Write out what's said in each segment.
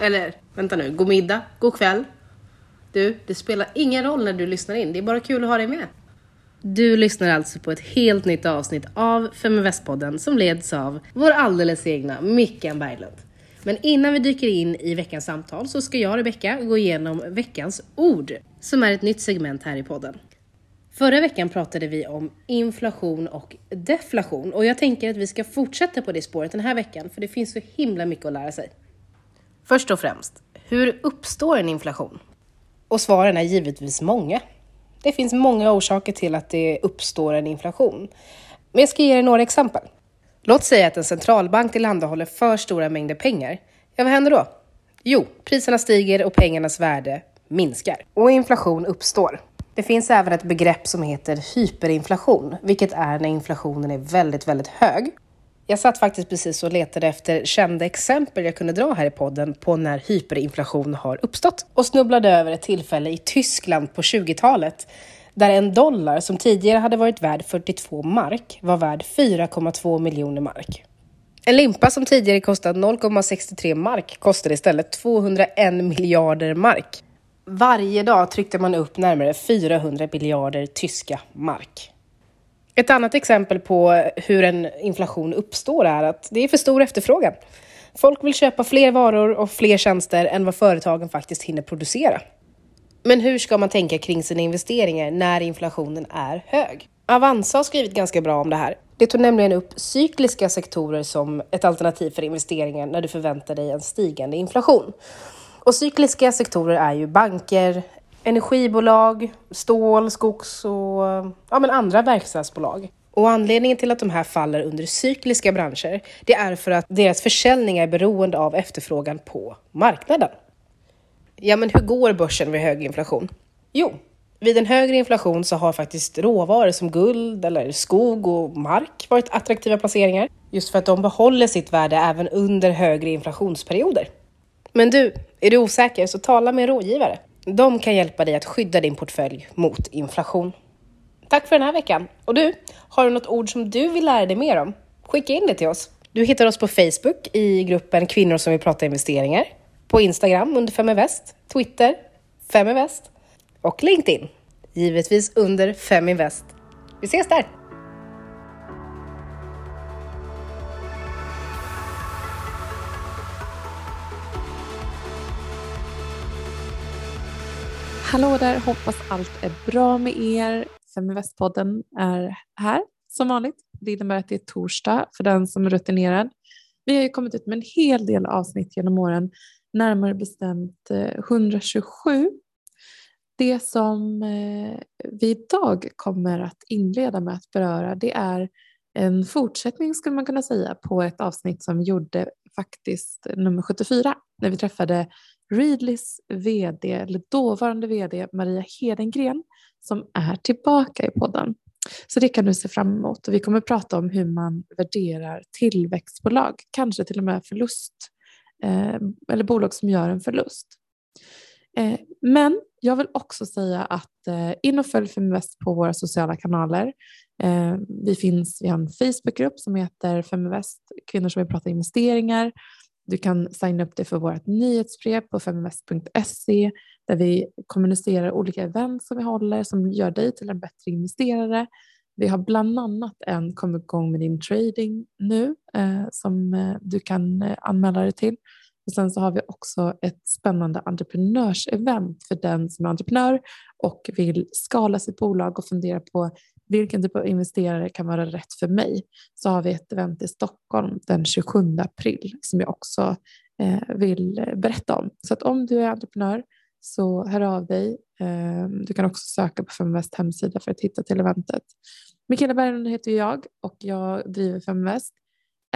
Eller vänta nu, god middag, god kväll. Du, det spelar ingen roll när du lyssnar in, det är bara kul att ha dig med. Du lyssnar alltså på ett helt nytt avsnitt av Feminvest-podden som leds av vår alldeles egna Mickan Berglund. Men innan vi dyker in i veckans samtal så ska jag och Rebecka gå igenom veckans ord, som är ett nytt segment här i podden. Förra veckan pratade vi om inflation och deflation och jag tänker att vi ska fortsätta på det spåret den här veckan för det finns så himla mycket att lära sig. Först och främst, hur uppstår en inflation? Och svaren är givetvis många. Det finns många orsaker till att det uppstår en inflation. Men jag ska ge er några exempel. Låt säga att en centralbank tillhandahåller för stora mängder pengar. Ja, vad händer då? Jo, priserna stiger och pengarnas värde minskar. Och inflation uppstår. Det finns även ett begrepp som heter hyperinflation, vilket är när inflationen är väldigt, väldigt hög. Jag satt faktiskt precis och letade efter kända exempel jag kunde dra här i podden på när hyperinflation har uppstått och snubblade över ett tillfälle i Tyskland på 20-talet där en dollar som tidigare hade varit värd 42 mark var värd 4,2 miljoner mark. En limpa som tidigare kostade 0,63 mark kostade istället 201 miljarder mark. Varje dag tryckte man upp närmare 400 miljarder tyska mark. Ett annat exempel på hur en inflation uppstår är att det är för stor efterfrågan. Folk vill köpa fler varor och fler tjänster än vad företagen faktiskt hinner producera. Men hur ska man tänka kring sina investeringar när inflationen är hög? Avanza har skrivit ganska bra om det här. Det tog nämligen upp cykliska sektorer som ett alternativ för investeringar när du förväntar dig en stigande inflation. Och cykliska sektorer är ju banker, energibolag, stål, skogs och ja, men andra verkstadsbolag. Och anledningen till att de här faller under cykliska branscher, det är för att deras försäljning är beroende av efterfrågan på marknaden. Ja, men hur går börsen vid hög inflation? Jo, vid en högre inflation så har faktiskt råvaror som guld eller skog och mark varit attraktiva placeringar. Just för att de behåller sitt värde även under högre inflationsperioder. Men du, är du osäker så tala med en rådgivare. De kan hjälpa dig att skydda din portfölj mot inflation. Tack för den här veckan. Och du, har du något ord som du vill lära dig mer om? Skicka in det till oss. Du hittar oss på Facebook i gruppen Kvinnor som vill prata investeringar, på Instagram under Feminvest, Twitter, Feminvest och LinkedIn. Givetvis under Feminvest. Vi ses där! Hallå där, hoppas allt är bra med er. Feminvestpodden är här som vanligt. Det innebär att det är torsdag för den som är rutinerad. Vi har ju kommit ut med en hel del avsnitt genom åren, närmare bestämt eh, 127. Det som eh, vi idag kommer att inleda med att beröra det är en fortsättning skulle man kunna säga på ett avsnitt som vi gjorde faktiskt nummer 74 när vi träffade Readlys vd, eller dåvarande vd Maria Hedengren som är tillbaka i podden. Så det kan du se fram emot och vi kommer prata om hur man värderar tillväxtbolag, kanske till och med förlust eh, eller bolag som gör en förlust. Eh, men jag vill också säga att eh, in och följ Feminvest på våra sociala kanaler. Eh, vi finns, vi har en Facebookgrupp som heter Feminvest, kvinnor som vill prata investeringar du kan signa upp dig för vårt nyhetsbrev på feminvest.se där vi kommunicerar olika event som vi håller som gör dig till en bättre investerare. Vi har bland annat en kom igång med din trading nu eh, som eh, du kan eh, anmäla dig till. Och sen så har vi också ett spännande entreprenörsevent för den som är entreprenör och vill skala sitt bolag och fundera på vilken typ av investerare kan vara rätt för mig? Så har vi ett event i Stockholm den 27 april som jag också eh, vill berätta om. Så att om du är entreprenör så hör av dig. Eh, du kan också söka på Feminvest hemsida för att hitta till eventet. Mikaela Berglund heter jag och jag driver Feminvest.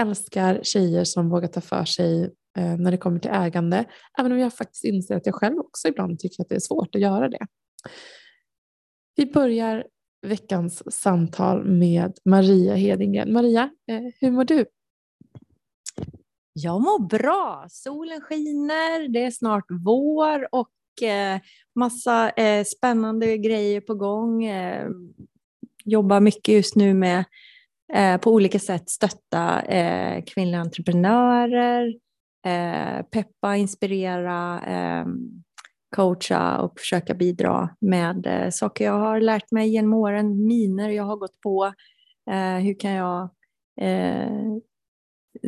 Älskar tjejer som vågar ta för sig eh, när det kommer till ägande. Även om jag faktiskt inser att jag själv också ibland tycker att det är svårt att göra det. Vi börjar veckans samtal med Maria Hedingen. Maria, eh, hur mår du? Jag mår bra. Solen skiner, det är snart vår och eh, massa eh, spännande grejer på gång. Jobbar mycket just nu med på olika sätt stötta kvinnliga entreprenörer. peppa, inspirera, ehm, coacha och försöka bidra med eh, saker jag har lärt mig genom åren, miner jag har gått på. Eh, hur kan jag eh,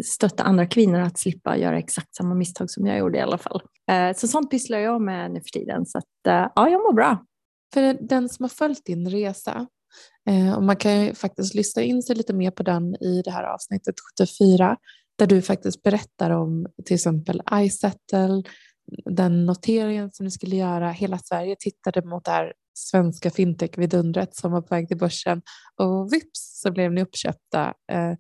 stötta andra kvinnor att slippa göra exakt samma misstag som jag gjorde i alla fall. Eh, så sånt pysslar jag med nu för tiden. Så att, eh, ja, jag mår bra. För den som har följt din resa, eh, och man kan ju faktiskt lyssna in sig lite mer på den i det här avsnittet 74, där du faktiskt berättar om till exempel iSettle, den noteringen som ni skulle göra. Hela Sverige tittade mot det här svenska fintech-vidundret som var på väg till börsen och vips så blev ni uppköpta. Eh,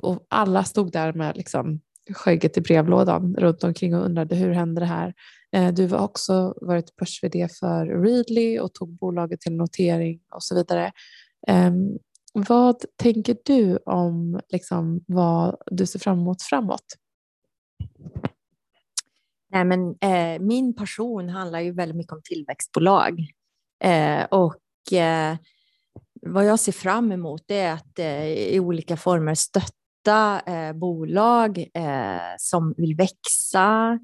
och alla stod där med liksom skägget i brevlådan runt omkring och undrade hur hände det här? Eh, du har också varit börs för Readly och tog bolaget till notering och så vidare. Ehm, vad tänker du om liksom, vad du ser fram emot framåt? Nej, men, eh, min passion handlar ju väldigt mycket om tillväxtbolag. Eh, och eh, vad jag ser fram emot är att eh, i olika former stötta eh, bolag eh, som vill växa.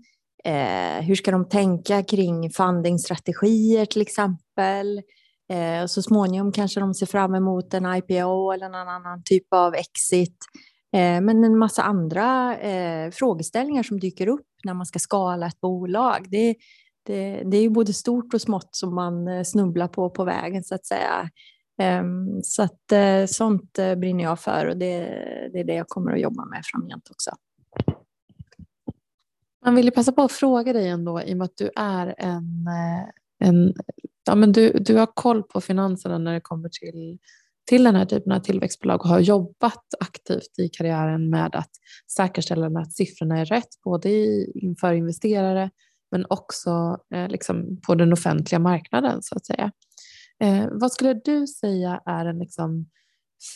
Eh, hur ska de tänka kring fundingstrategier till exempel? Eh, och så småningom kanske de ser fram emot en IPO eller en annan typ av exit. Eh, men en massa andra eh, frågeställningar som dyker upp när man ska skala ett bolag. Det, det, det är ju både stort och smått som man eh, snubblar på på vägen så att säga. Ehm, så att sånt brinner jag för och det, det, är det jag kommer att jobba med framgent också. Man vill ju passa på att fråga dig ändå i och med att du är en, en ja, men du, du har koll på finanserna när det kommer till till den här typen av tillväxtbolag och har jobbat aktivt i karriären med att säkerställa att siffrorna är rätt, både inför investerare men också eh, liksom på den offentliga marknaden så att säga. Eh, vad skulle du säga är en liksom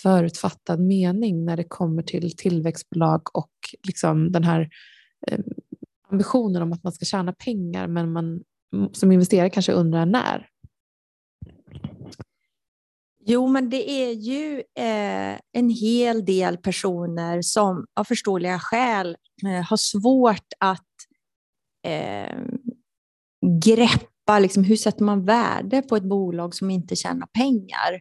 förutfattad mening när det kommer till tillväxtbolag och liksom den här eh, ambitionen om att man ska tjäna pengar men man som investerare kanske undrar när? Jo, men det är ju eh, en hel del personer som av förståeliga skäl eh, har svårt att eh, greppa liksom, hur sätter man värde på ett bolag som inte tjänar pengar.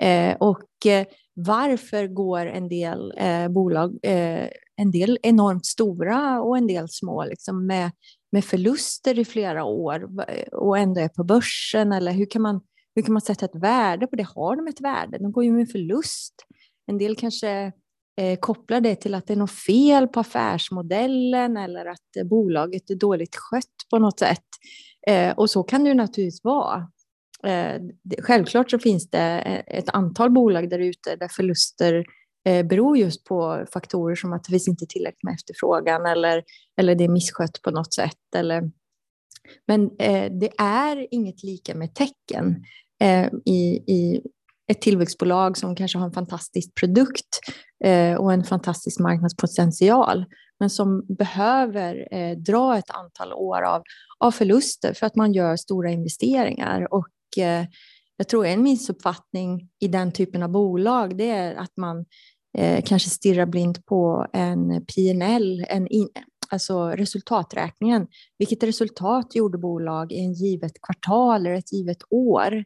Eh, och eh, varför går en del eh, bolag, eh, en del enormt stora och en del små, liksom, med, med förluster i flera år eh, och ändå är på börsen? Eller hur kan man hur kan man sätta ett värde på det? Har de ett värde? De går ju med förlust. En del kanske eh, kopplar det till att det är något fel på affärsmodellen eller att eh, bolaget är dåligt skött på något sätt. Eh, och så kan det ju naturligtvis vara. Eh, det, självklart så finns det eh, ett antal bolag där ute där förluster eh, beror just på faktorer som att det finns inte tillräckligt med efterfrågan eller, eller det är misskött på något sätt. Eller, men eh, det är inget lika med tecken eh, i, i ett tillväxtbolag som kanske har en fantastisk produkt eh, och en fantastisk marknadspotential men som behöver eh, dra ett antal år av, av förluster för att man gör stora investeringar. Och eh, jag tror en missuppfattning i den typen av bolag det är att man eh, kanske stirrar blint på en PNL, en in, alltså resultaträkningen. Vilket resultat gjorde bolag i en givet kvartal eller ett givet år?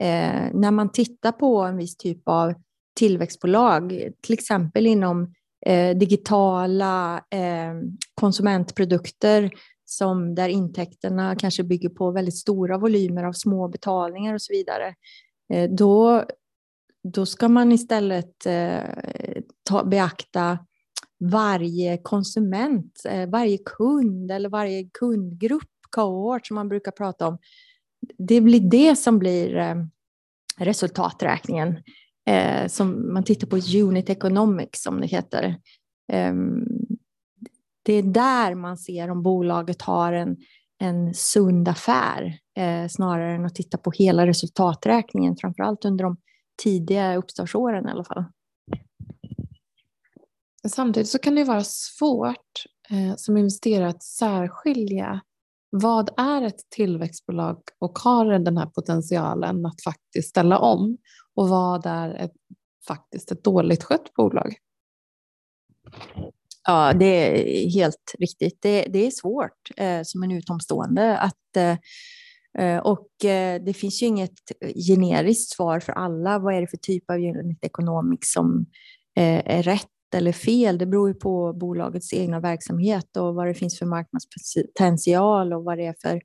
Eh, när man tittar på en viss typ av tillväxtbolag, till exempel inom eh, digitala eh, konsumentprodukter som där intäkterna kanske bygger på väldigt stora volymer av små betalningar och så vidare, eh, då, då ska man istället eh, ta, beakta varje konsument, eh, varje kund eller varje kundgrupp, cohort som man brukar prata om. Det blir det som blir eh, resultaträkningen. Eh, som man tittar på unit economics som det heter. Ehm, det är där man ser om bolaget har en, en sund affär snarare än att titta på hela resultaträkningen, framförallt under de tidiga uppstartsåren i alla fall. Samtidigt så kan det vara svårt eh, som investerare att särskilja vad är ett tillväxtbolag och har den här potentialen att faktiskt ställa om och vad är ett, faktiskt ett dåligt skött bolag? Ja, det är helt riktigt. Det, det är svårt eh, som en utomstående att eh, eh och eh, det finns ju inget generiskt svar för alla. Vad är det för typ av unit economics som eh, är rätt eller fel? Det beror ju på bolagets egna verksamhet och vad det finns för marknadspotential och vad det är för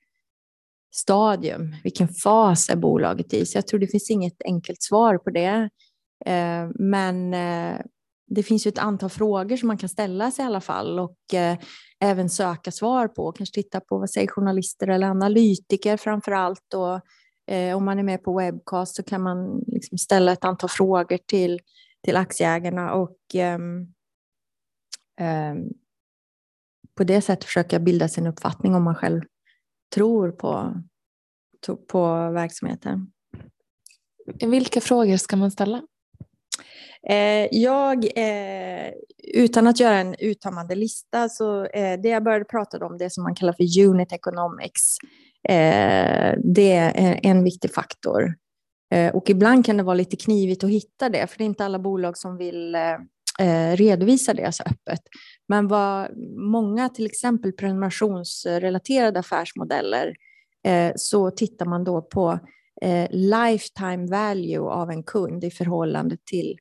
stadium. Vilken fas är bolaget i? Så jag tror det finns inget enkelt svar på det. Eh, men eh, det finns ju ett antal frågor som man kan ställa sig i alla fall och eh, även söka svar på. Kanske titta på vad säger journalister eller analytiker framför allt. Och, om man är med på webcast så kan man liksom ställa ett antal frågor till, till aktieägarna och eh, på det sättet försöka bilda sin uppfattning om man själv tror på, på verksamheten. Vilka frågor ska man ställa? Eh, jag, eh, utan att göra en uttömmande lista, så eh, det jag började prata om, det som man kallar för unit economics, det är en viktig faktor. Eh, och ibland kan det vara lite knivigt att hitta det, för det är inte alla bolag som vill eh, eh, redovisa det så öppet. Men vad många, till exempel prenumerationsrelaterade affärsmodeller, så tittar man då på lifetime value av en kund i förhållande till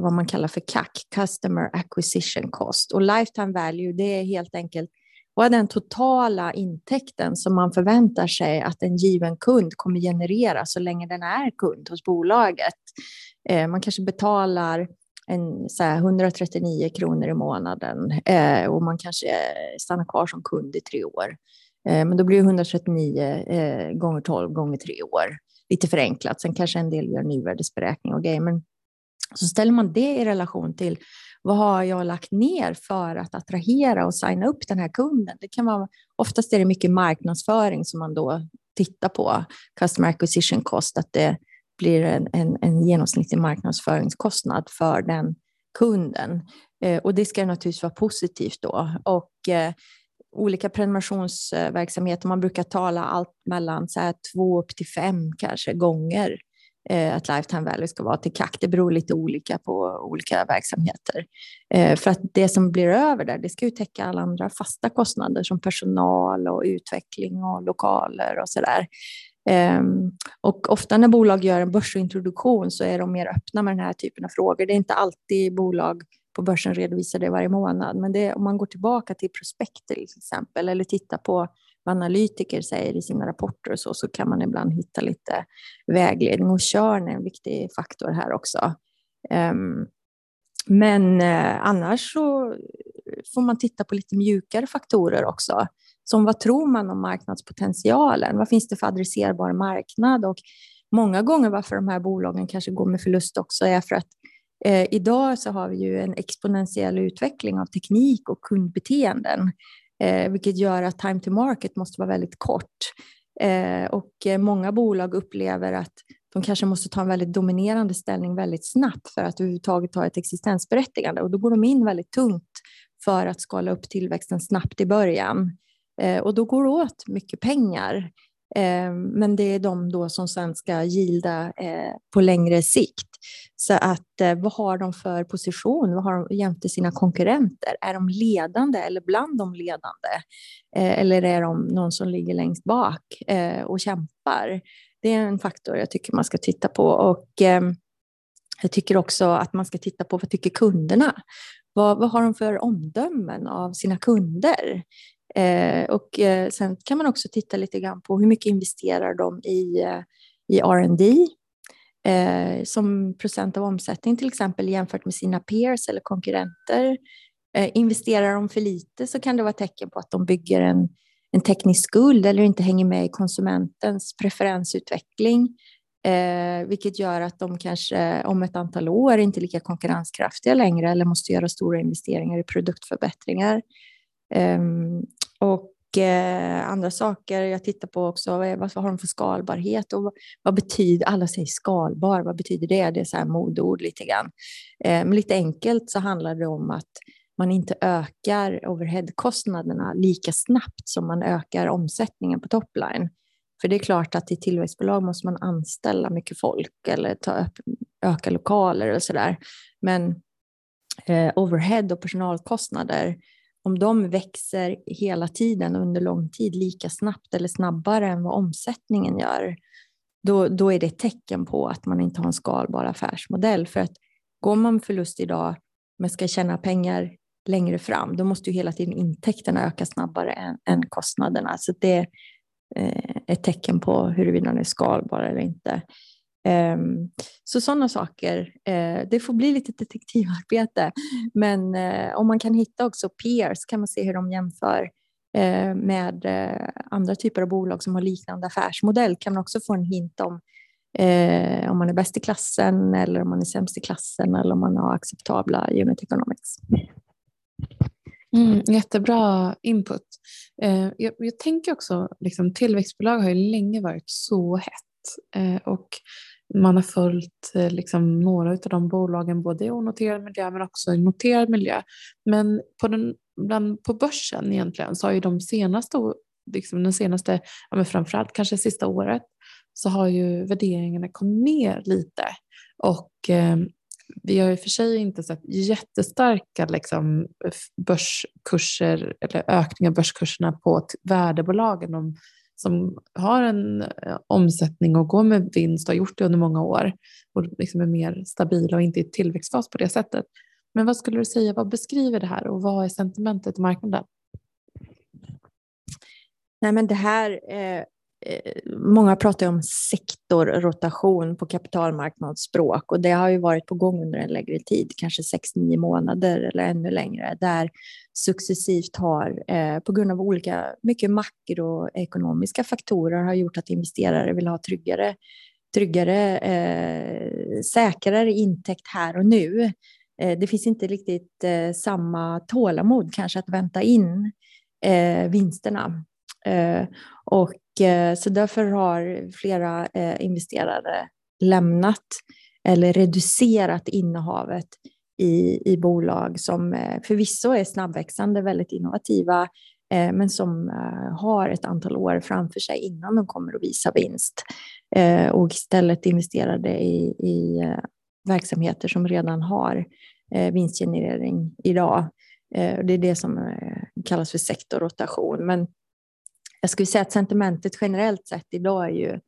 vad man kallar för CAC, Customer Acquisition Cost. Och lifetime value, det är helt enkelt vad är den totala intäkten som man förväntar sig att en given kund kommer generera så länge den är kund hos bolaget. Eh, man kanske betalar en, så här, 139 kronor i månaden eh, och man kanske stannar kvar som kund i tre år. Eh, men då blir det 139 eh, gånger 12 gånger tre år. Lite förenklat. Sen kanske en del gör nyvärdesberäkning och grejer. Men så ställer man det i relation till vad har jag lagt ner för att attrahera och signa upp den här kunden? Det kan vara, oftast är det mycket marknadsföring som man då tittar på, customer acquisition cost, att det blir en, en, en genomsnittlig marknadsföringskostnad för den kunden. Eh, och det ska naturligtvis vara positivt då. Och eh, olika prenumerationsverksamheter, man brukar tala allt mellan så här två upp till fem kanske gånger Eh, att lifetime value ska vara till CAC. Det beror lite olika på olika verksamheter. Eh, för att det som blir över där, det ska ju täcka alla andra fasta kostnader som personal och utveckling och lokaler och sådär. där. och ofta när bolag gör en börsintroduktion så är de mer öppna med den här typen av frågor. Det är inte alltid bolag på börsen redovisar det varje månad, men det, om man går tillbaka till prospekter till exempel eller tittar på vad analytiker säger i sina rapporter och så, så kan man ibland hitta lite vägledning. Och körn är en viktig faktor här också. Um, men eh, annars så får man titta på lite mjukare faktorer också. Som vad tror man om marknadspotentialen? Vad finns det för adresserbar marknad? Och många gånger varför de här bolagen kanske går med förlust också är för att eh, idag så har vi ju en exponentiell utveckling av teknik och kundbeteenden eh, vilket gör att time to market måste vara väldigt kort. Eh, och eh, många bolag upplever att de kanske måste ta en väldigt dominerande ställning väldigt snabbt för att överhuvudtaget ha ett existensberättigande och då går de in väldigt tungt för att skala upp tillväxten snabbt i början. Eh, och då går det åt mycket pengar. Ehm, men det är de då som sen ska gilda eh, på längre sikt. Så att eh, vad har de för position? Vad har de jämte sina konkurrenter? Är de ledande eller bland de ledande? Eh, eller är de någon som ligger längst bak och kämpar? Det är en faktor jag tycker man ska titta på. Och ehm, jag tycker också att man ska titta på vad tycker kunderna? Vad, vad har de för omdömen av sina kunder? Eh, och eh, sen kan man också titta lite grann på hur mycket investerar de i, eh, i R&D eh, som procent av omsättning till exempel jämfört med sina peers eller konkurrenter. Eh, investerar de för lite så kan det vara tecken på att de bygger en, en teknisk skuld eller inte hänger med i konsumentens preferensutveckling. Eh, vilket gör att de kanske om ett antal år inte är lika konkurrenskraftiga längre eller måste göra stora investeringar i produktförbättringar. Ehm, och eh, andra saker jag tittar på också, vad, vad har de för skalbarhet och vad, vad, betyder, alla säger skalbar, vad betyder det? Det är så här modord lite grann. Eh, men lite enkelt så handlar det om att man inte ökar overheadkostnaderna lika snabbt som man ökar omsättningen på topline. För det är klart att i tillväxtbolag måste man anställa mycket folk eller ta upp, öka lokaler och sådär. Men eh, overhead och personalkostnader, om de växer hela tiden under lång tid lika snabbt eller snabbare än vad omsättningen gör, då, då är det ett tecken på att man inte har en skalbar affärsmodell. För att går man med förlust idag men ska tjäna pengar längre fram, då måste ju hela tiden intäkterna öka snabbare än, än kostnaderna. Så det är eh, ett tecken på huruvida den är skalbar eller inte. Ehm, så sådana saker, eh, det får bli lite detektivarbete. Men eh, om man kan hitta också peers kan man se hur de jämför eh, med andra typer av bolag som har liknande affärsmodell kan man också få en hint om om man är bäst i klassen eller om man är sämst i klassen eller om man har acceptabla unit economics. Mm, jättebra input. Jag, jag, tänker också, liksom, tillväxtbolag har ju länge varit så hett och man har följt eh, liksom, några av de bolagen både i onoterad miljö men också i noterad miljö. Men på, den, bland, på börsen egentligen så har ju de senaste, liksom den senaste, ja, men framförallt kanske sista året, så har ju värderingarna kommit ner lite. Och eh, vi har i och för sig inte sett jättestarka liksom, börskurser eller ökning av börskurserna på värdebolagen de som har en eh, omsättning och går med vinst och har gjort det under många år och liksom är mer stabila och inte i tillväxtfas på det sättet. Men vad skulle du säga, vad beskriver det här och vad är sentimentet i marknaden? Nej, men det här Eh, Eh, många pratar om sektorrotation på kapitalmarknadsspråk och det har ju varit på gång under en längre tid, kanske 6-9 månader eller ännu längre, där successivt har, eh, på grund av olika, mycket makroekonomiska faktorer, har gjort att investerare vill ha tryggare, tryggare eh, säkrare intäkt här och nu. Eh, det finns inte riktigt eh, samma tålamod kanske att vänta in eh, vinsterna. och Eh, så därför har flera eh, investerare lämnat eller reducerat innehavet i, i bolag som eh, förvisso är snabbväxande, väldigt innovativa, men som har ett antal år framför sig innan de kommer att visa vinst. Och istället investerade i, i verksamheter som redan har vinstgenerering idag. Det är det som kallas för sektorrotation. Men jag skulle säga att sentimentet generellt sett idag är ju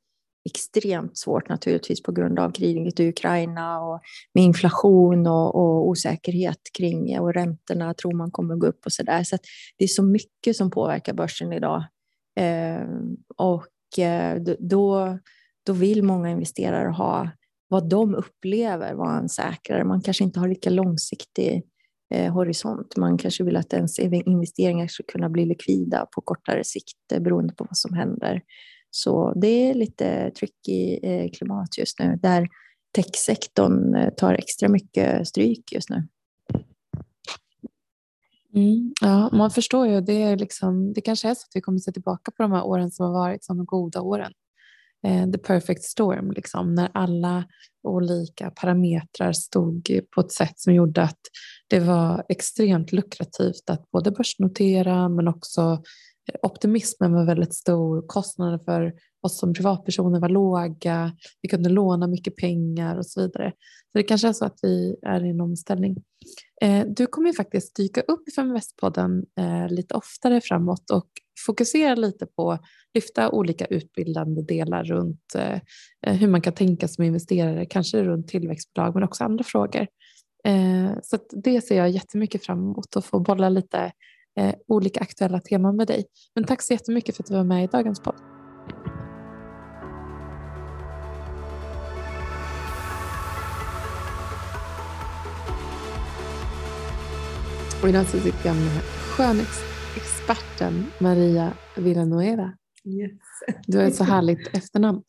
extremt svårt naturligtvis på grund av kriget i Ukraina och med inflation och, och osäkerhet kring och räntorna tror man kommer gå upp och så där. Så det är så mycket som påverkar börsen idag. Eh, och eh, då, då vill många investerare ha vad de upplever vara en säkrare. Man kanske inte har lika långsiktig eh, Eh, horisont. Man kanske vill att ens investeringar ska kunna bli likvida på kortare sikt eh, beroende på vad som händer. Så det är lite tricky eh, klimat just nu där techsektorn eh, tar extra mycket stryk just nu. Mm, ja, man förstår ju. Det, är liksom, det kanske är så att vi kommer att se tillbaka på de här åren som har varit som de goda åren. Eh, the perfect storm, liksom, när alla olika parametrar stod på ett sätt som gjorde att det var extremt lukrativt att både börsnotera men också optimismen var väldigt stor, kostnaden för oss som privatpersoner var låga, vi kunde låna mycket pengar och så vidare. Så det kanske är så att vi är i en omställning. Eh, du kommer ju faktiskt dyka upp i Feminvest-podden eh, lite oftare framåt och fokusera lite på lyfta olika utbildande delar runt eh, eh hur man kan tänka som investerare, kanske runt tillväxtbolag men också andra frågor. Eh, så det ser jag jättemycket fram emot att få bolla lite eh, olika aktuella teman med dig. Men tack så jättemycket för att du var med i dagens podd. Och idag så sitter jag med skönhetsexperten Maria Villanueva. Yes. Du har ett så härligt efternamn.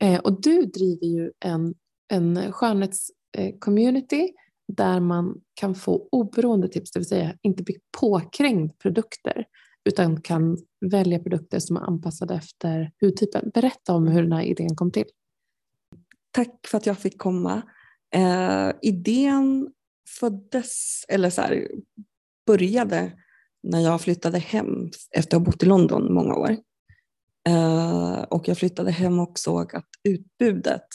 Eh, och du driver ju en, en skönhetscommunity där man kan få oberoende tips, det vill säga inte bli påkrängd produkter utan kan välja produkter som är anpassade efter hudtypen. Berätta om hur den här idén kom till. Tack för att jag fick komma. Eh, idén föddes, eller så här, började när jag flyttade hem efter att ha bott i London många år. Eh, och jag flyttade hem och såg att utbudet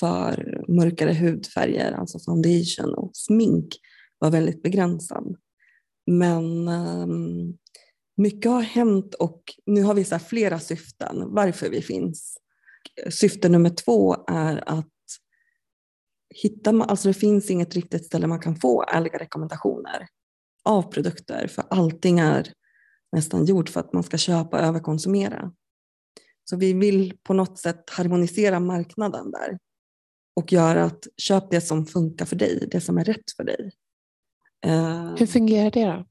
för mörkare hudfärger, alltså foundation och smink, var väldigt begränsad. Men ehm, mycket har hänt och nu har vi så flera syften varför vi finns. Syfte nummer två är att hitta, alltså det finns inget riktigt ställe man kan få ärliga rekommendationer av produkter för allting är nästan gjort för att man ska köpa och överkonsumera. Så vi vill på något sätt harmonisera marknaden där och göra att köp det som funkar för dig, det som är rätt för dig. Eh, Hur fungerar det då?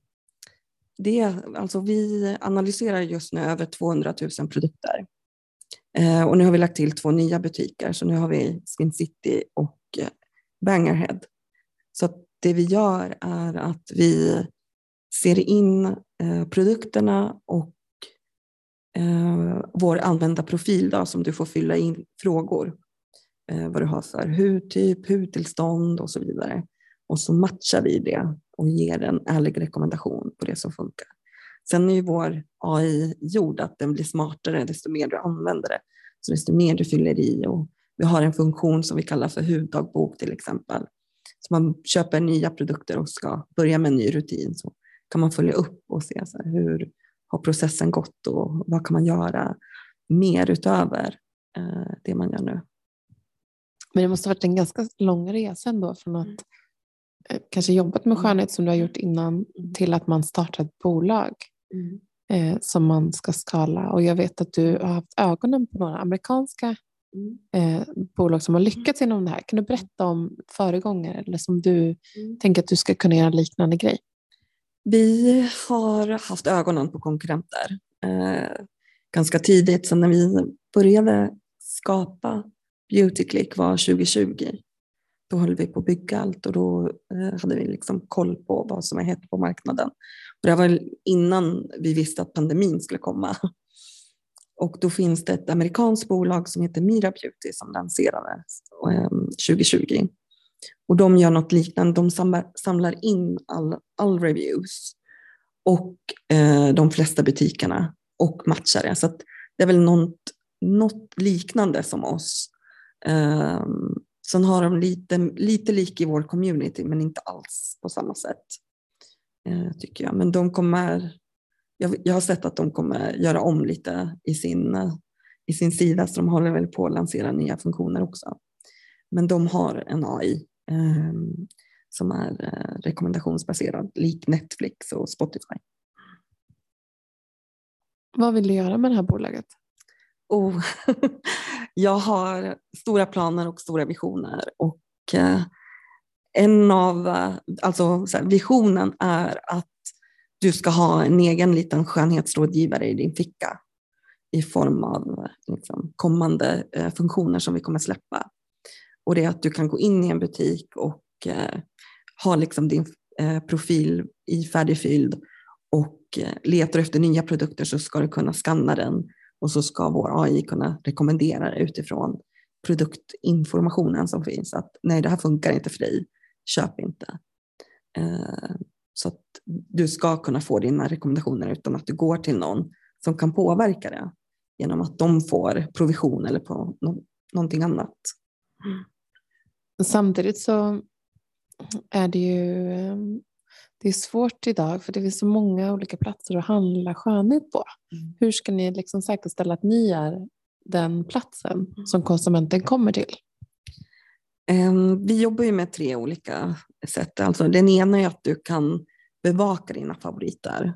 Det, alltså vi analyserar just nu över 200 000 produkter. Eh, och nu har vi lagt till två nya butiker, så nu har vi Spin City och eh, Bangerhead. Så det vi gör är att vi ser in eh, produkterna och eh, vår användarprofil då, som du får fylla in frågor. Eh, vad du har för hudtyp, hudtillstånd och så vidare. Och så matchar vi det och ger en ärlig rekommendation på det som funkar. Sen är ju vår AI gjord att den blir smartare desto mer du använder det. Så desto mer du fyller i och vi har en funktion som vi kallar för huddagbok till exempel. Så man köper nya produkter och ska börja med en ny rutin så kan man följa upp och se så här, hur har processen gått och vad kan man göra mer utöver eh, det man gör nu. Men det måste ha varit en ganska lång resa ändå från att Eh, kanske jobbat med mm. skönhet som du har gjort innan mm. till att man startar ett bolag mm. eh, som man ska skala. Och jag vet att du har haft ögonen på några amerikanska mm. eh, bolag som har lyckats inom det här. Kan du berätta om föregångare eller som du mm. tänker att du ska kunna göra en liknande grej? Vi har haft ögonen på konkurrenter eh, ganska tidigt. Så när vi började skapa Beautyclick var 2020 då höll vi på att bygga allt och då eh, hade vi liksom koll på vad som är hett på marknaden. Och det var innan vi visste att pandemin skulle komma. Och då finns det ett amerikanskt bolag som heter Mira Beauty som lanserades 2020. Ehm, och de gör något liknande, de samlar in all, all reviews och eh, de flesta butikerna och matchar det. Så det är väl något, något liknande som oss. Eh, Sen har de lite, lite lik i vår community men inte alls på samma sätt. Eh, tycker jag. Men de kommer, jag, jag, har sett att de kommer göra om lite i sin, i sin sida så de håller väl på att lansera nya funktioner också. Men de har en AI eh, som är eh, rekommendationsbaserad, lik Netflix och Spotify. Vad vill du göra med det här bolaget? Oh, jag har stora planer och stora visioner och eh, en av, eh, alltså visionen är att du ska ha en egen liten skönhetsrådgivare i din ficka i form av liksom, kommande eh, funktioner som vi kommer släppa. Och det är att du kan gå in i en butik och eh, ha liksom din eh, profil i färdigfylld och eh, letar efter nya produkter så ska du kunna skanna den och så ska vår AI kunna rekommendera det utifrån produktinformationen som finns. Att nej, det här funkar inte för dig, köp inte. Eh, så att du ska kunna få dina rekommendationer utan att du går till någon som kan påverka det genom att de får provision eller på någonting annat. Samtidigt så är det ju det är svårt idag för det finns så många olika platser att handla skönhet på. Mm. Hur ska ni liksom säkerställa att ni är den platsen mm. som konsumenten kommer till? Ehm, vi jobbar ju med tre olika sätt. Alltså, den ena är att du kan bevaka dina favoriter.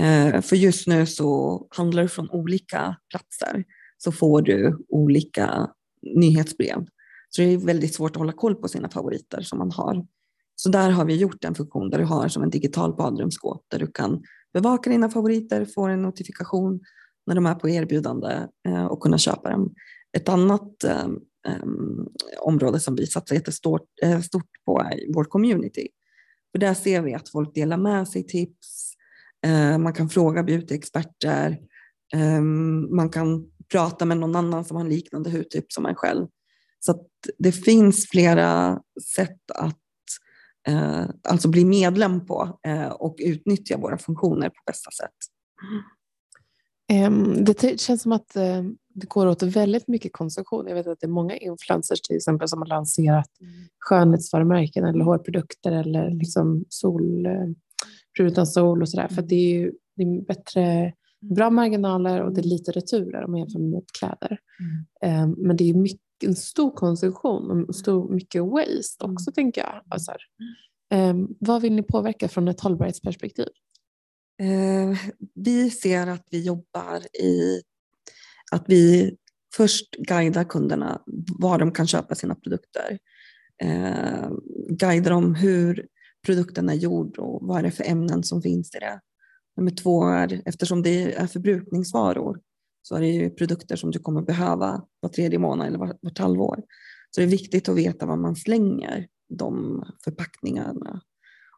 Ehm, för just nu så handlar du från olika platser så får du olika nyhetsbrev. Så det är väldigt svårt att hålla koll på sina favoriter som man har. Så där har vi gjort en funktion där du har som en digital badrumsskåp där du kan bevaka dina favoriter, få en notifikation när de är på erbjudande eh, och kunna köpa dem. Ett annat ehm, Ehm, område som vi satsar jättestort eh, stort på är vår community. För där ser vi att folk delar med sig tips, eh, man kan fråga beautyexperter, ehm, man kan prata med någon annan som har en liknande hudtyp som en själv. Så det finns flera sätt att eh, alltså bli medlem på eh, och utnyttja våra funktioner på bästa sätt. Ehm, det känns som att eh, det går åt väldigt mycket konsumtion. Jag vet att det är många influencers till exempel som har lanserat mm. skönhetsvarumärken eller hårprodukter eller liksom sol, eh, utan sol och sådär. För det är ju det är bättre, bra marginaler och det är lite returer om man jämför med kläder. Mm. Ehm, men det är mycket, en stor konsumtion och stor, mycket waste också mm. tänker jag. Alltså, um, vad vill ni påverka från ett hållbarhetsperspektiv? Eh, vi ser att vi jobbar i att vi först guidar kunderna var de kan köpa sina produkter. Eh, guidar dem hur produkten är gjord och vad är det för ämnen som finns i det. Nummer två är, eftersom det är förbrukningsvaror, så är det ju produkter som du kommer behöva var tredje månad eller vart, vart halvår. Så det är viktigt att veta vad man slänger de förpackningarna.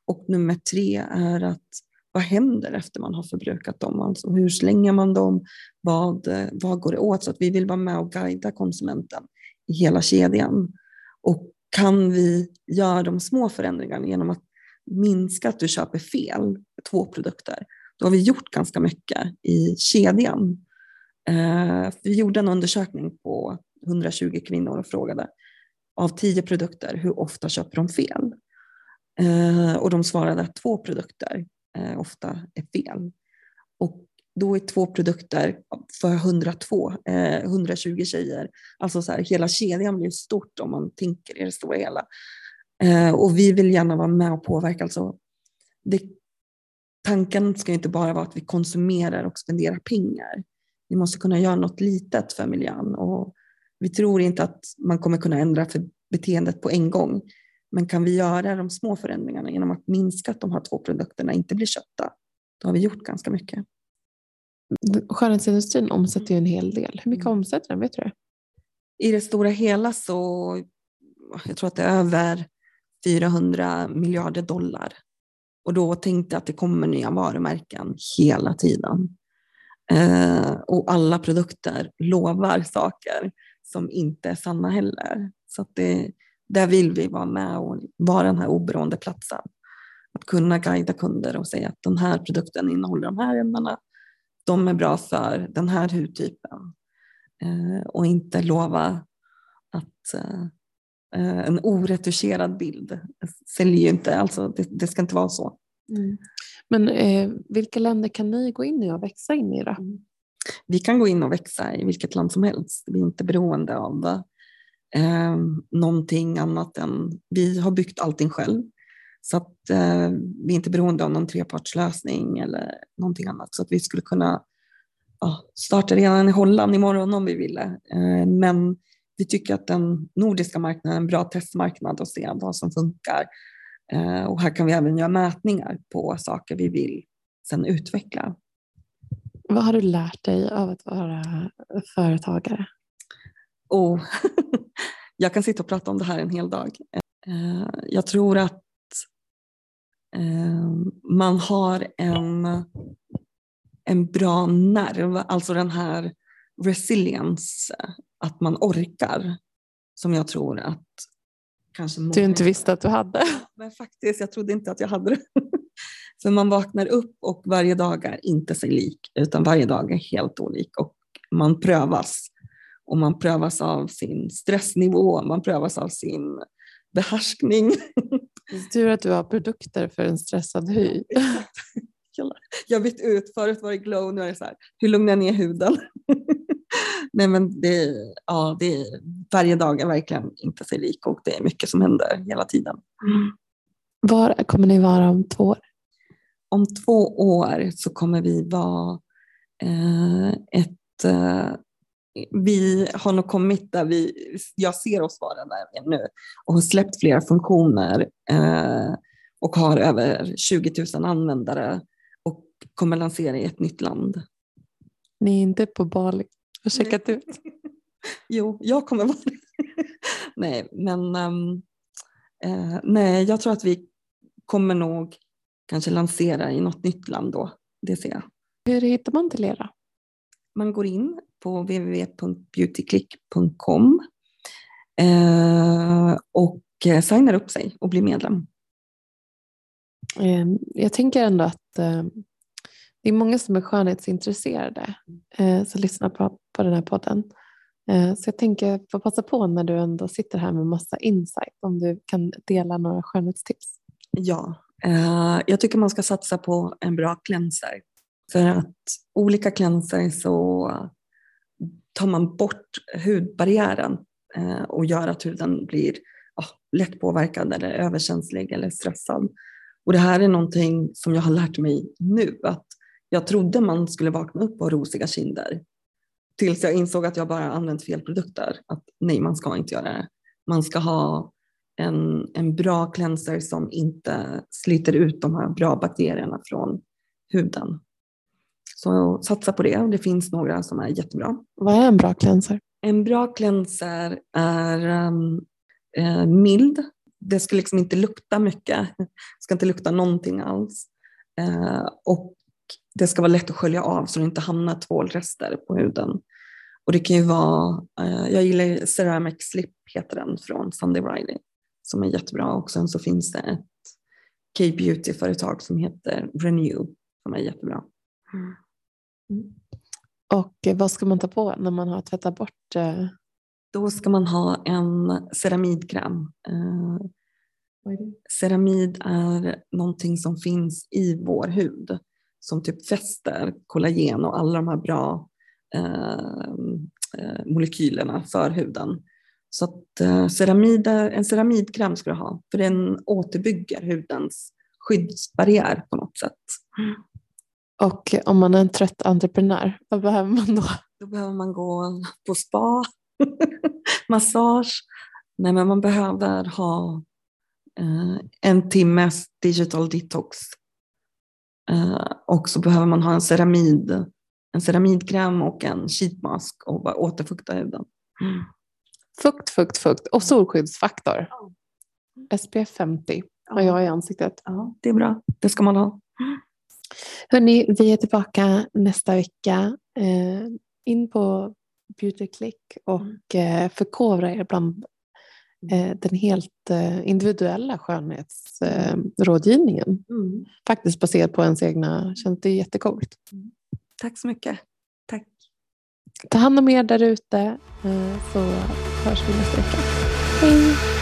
Och nummer tre är att vad händer efter man har förbrukat dem? Alltså hur slänger man dem? Vad, vad går det åt? Så att vi vill vara med och guida konsumenten i hela kedjan. Och kan vi göra de små förändringarna genom att minska att du köper fel, två produkter, då har vi gjort ganska mycket i kedjan. Eh, vi gjorde en undersökning på 120 kvinnor och frågade av tio produkter, hur ofta köper de fel? Eh, och de svarade att två produkter eh, ofta är fel. Och då är två produkter för 102, eh, 120 tjejer. Alltså så här, hela kedjan blir stort om man tänker i det stora hela. Eh, och vi vill gärna vara med och påverka. Alltså, det, tanken ska inte bara vara att vi konsumerar och spenderar pengar. Vi måste kunna göra något litet för miljön. Och vi tror inte att man kommer kunna ändra för beteendet på en gång. Men kan vi göra de små förändringarna genom att minska att de här två produkterna inte blir köpta, då har vi gjort ganska mycket. Skönhetsindustrin omsätter ju en hel del. Hur mycket mm. omsätter den? Vet du det? I det stora hela så, jag tror att det är över 400 miljarder dollar. Och då tänkte jag att det kommer nya varumärken hela tiden. Eh, och alla produkter lovar saker som inte är sanna heller. Så det, där vill vi vara med och vara den här oberoende platsen. Att kunna guida kunder och säga att den här produkten innehåller de här ämnena. De är bra för den här hudtypen. Eh, och inte lova att eh, en oretuscherad bild säljer ju inte. Alltså det, det ska inte vara så. Mm. Men eh, vilka länder kan ni gå in i och växa in i då? Mm. Vi kan gå in och växa i vilket land som helst. Vi är inte beroende av eh, någonting annat än, vi har byggt allting själv. Så att eh, vi är inte beroende av någon trepartslösning eller någonting annat. Så att vi skulle kunna ja, starta redan i Holland imorgon om vi ville. Eh, men vi tycker att den nordiska marknaden är en bra testmarknad och se vad som funkar. Eh, och här kan vi även göra mätningar på saker vi vill sedan utveckla. Vad har du lärt dig av att vara företagare? Oh, jag kan sitta och prata om det här en hel dag. Eh, jag tror att eh, man har en, en bra nerv, alltså den här resilience, att man orkar, som jag tror att kanske många... Du inte visste att du hade? Men faktiskt, jag trodde inte att jag hade det. För man vaknar upp och varje dag är inte sig lik, utan varje dag är helt olik och man prövas och man prövas av sin stressnivå, man prövas av sin behärskning. Tur att du har produkter för en stressad hy. Jag bytt ut, förut var det glow, nu är det så här, hur lugnar jag ner huden? Nej men det, ja, det är, varje dag är verkligen inte sig lik och det är mycket som händer hela tiden. Mm. Var kommer ni vara om två år? Om två år så kommer vi vara eh, ett eh, vi har nog kommit där vi, jag ser oss vara där nu och har släppt flera funktioner eh, och har över 20 000 användare och kommer lansera i ett nytt land. Ni är inte på Bali och checkat ut? jo, jag kommer vara nej, men um, eh, nej, jag tror att vi kommer nog kanske lansera i något nytt land då. Det ser jag. Hur hittar man till er? Man går in på www.beautyclick.com eh, och eh, signar upp sig och blir medlem. Ehm, jag tänker ändå att ehm, Det är många som är skönhetsintresserade eh, som lyssnar på, på den här podden. Eh, så jag tänker få passa på när du ändå sitter här med massa insight om du kan dela några skönhetstips. Ja, eh, jag tycker man ska satsa på en bra cleanser. För att olika cleanser så tar man bort hudbarriären eh, och gör att huden blir ja, lätt påverkad eller överkänslig eller stressad. Och det här är någonting som jag har lärt mig nu. Att jag trodde man skulle vakna upp och ha rosiga kinder. Tills jag insåg att jag bara använt fel produkter. Att nej, man ska inte göra det. Man ska ha en, en bra cleanser som inte sliter ut de här bra bakterierna från huden. Så satsa på det. Det finns några som är jättebra. Vad är en bra cleanser? En bra cleanser är um, eh, mild. Det ska liksom inte lukta mycket. Det ska inte lukta någonting alls. Eh, och det ska vara lätt att skölja av så det inte hamnar tvålrester på huden. Och det kan ju vara, eh, jag gillar Ceramic Slip heter den från Sunday Riley som är jättebra och sen så finns det ett K-beauty-företag som heter Renew som är jättebra. Mm. Och vad ska man ta på när man har tvättat bort? Eh... Då ska man ha en ceramidkräm. Eh, ceramid är någonting som finns i vår hud som typ fäster kollagen och alla de här bra eh, eh molekylerna för huden. Så att eh, ceramid, en ceramidkräm ska du ha för den återbygger hudens skyddsbarriär på något sätt. Och om man är en trött entreprenör, vad behöver man då? Då behöver man gå på spa, massage. Nej, men man behöver ha eh, en timmes digital detox. Eh, och så behöver man ha en ceramid, en ceramidkräm och en sheetmask och bara återfukta huden. Mm. Fukt, fukt, fukt och solskyddsfaktor. Ja. SPF 50 har jag i ansiktet. Ja, det är bra. Det ska man ha. Hörni, vi är tillbaka nästa vecka. Eh, in på Beautyclick och eh, förkovra er bland eh, den helt eh, individuella skönhetsrådgivningen. Mm. Faktiskt baserat på ens egna känns det är jättecoolt. Mm. Tack så mycket. Tack. Ta hand om er där ute eh, så hörs vi nästa vecka. Hej!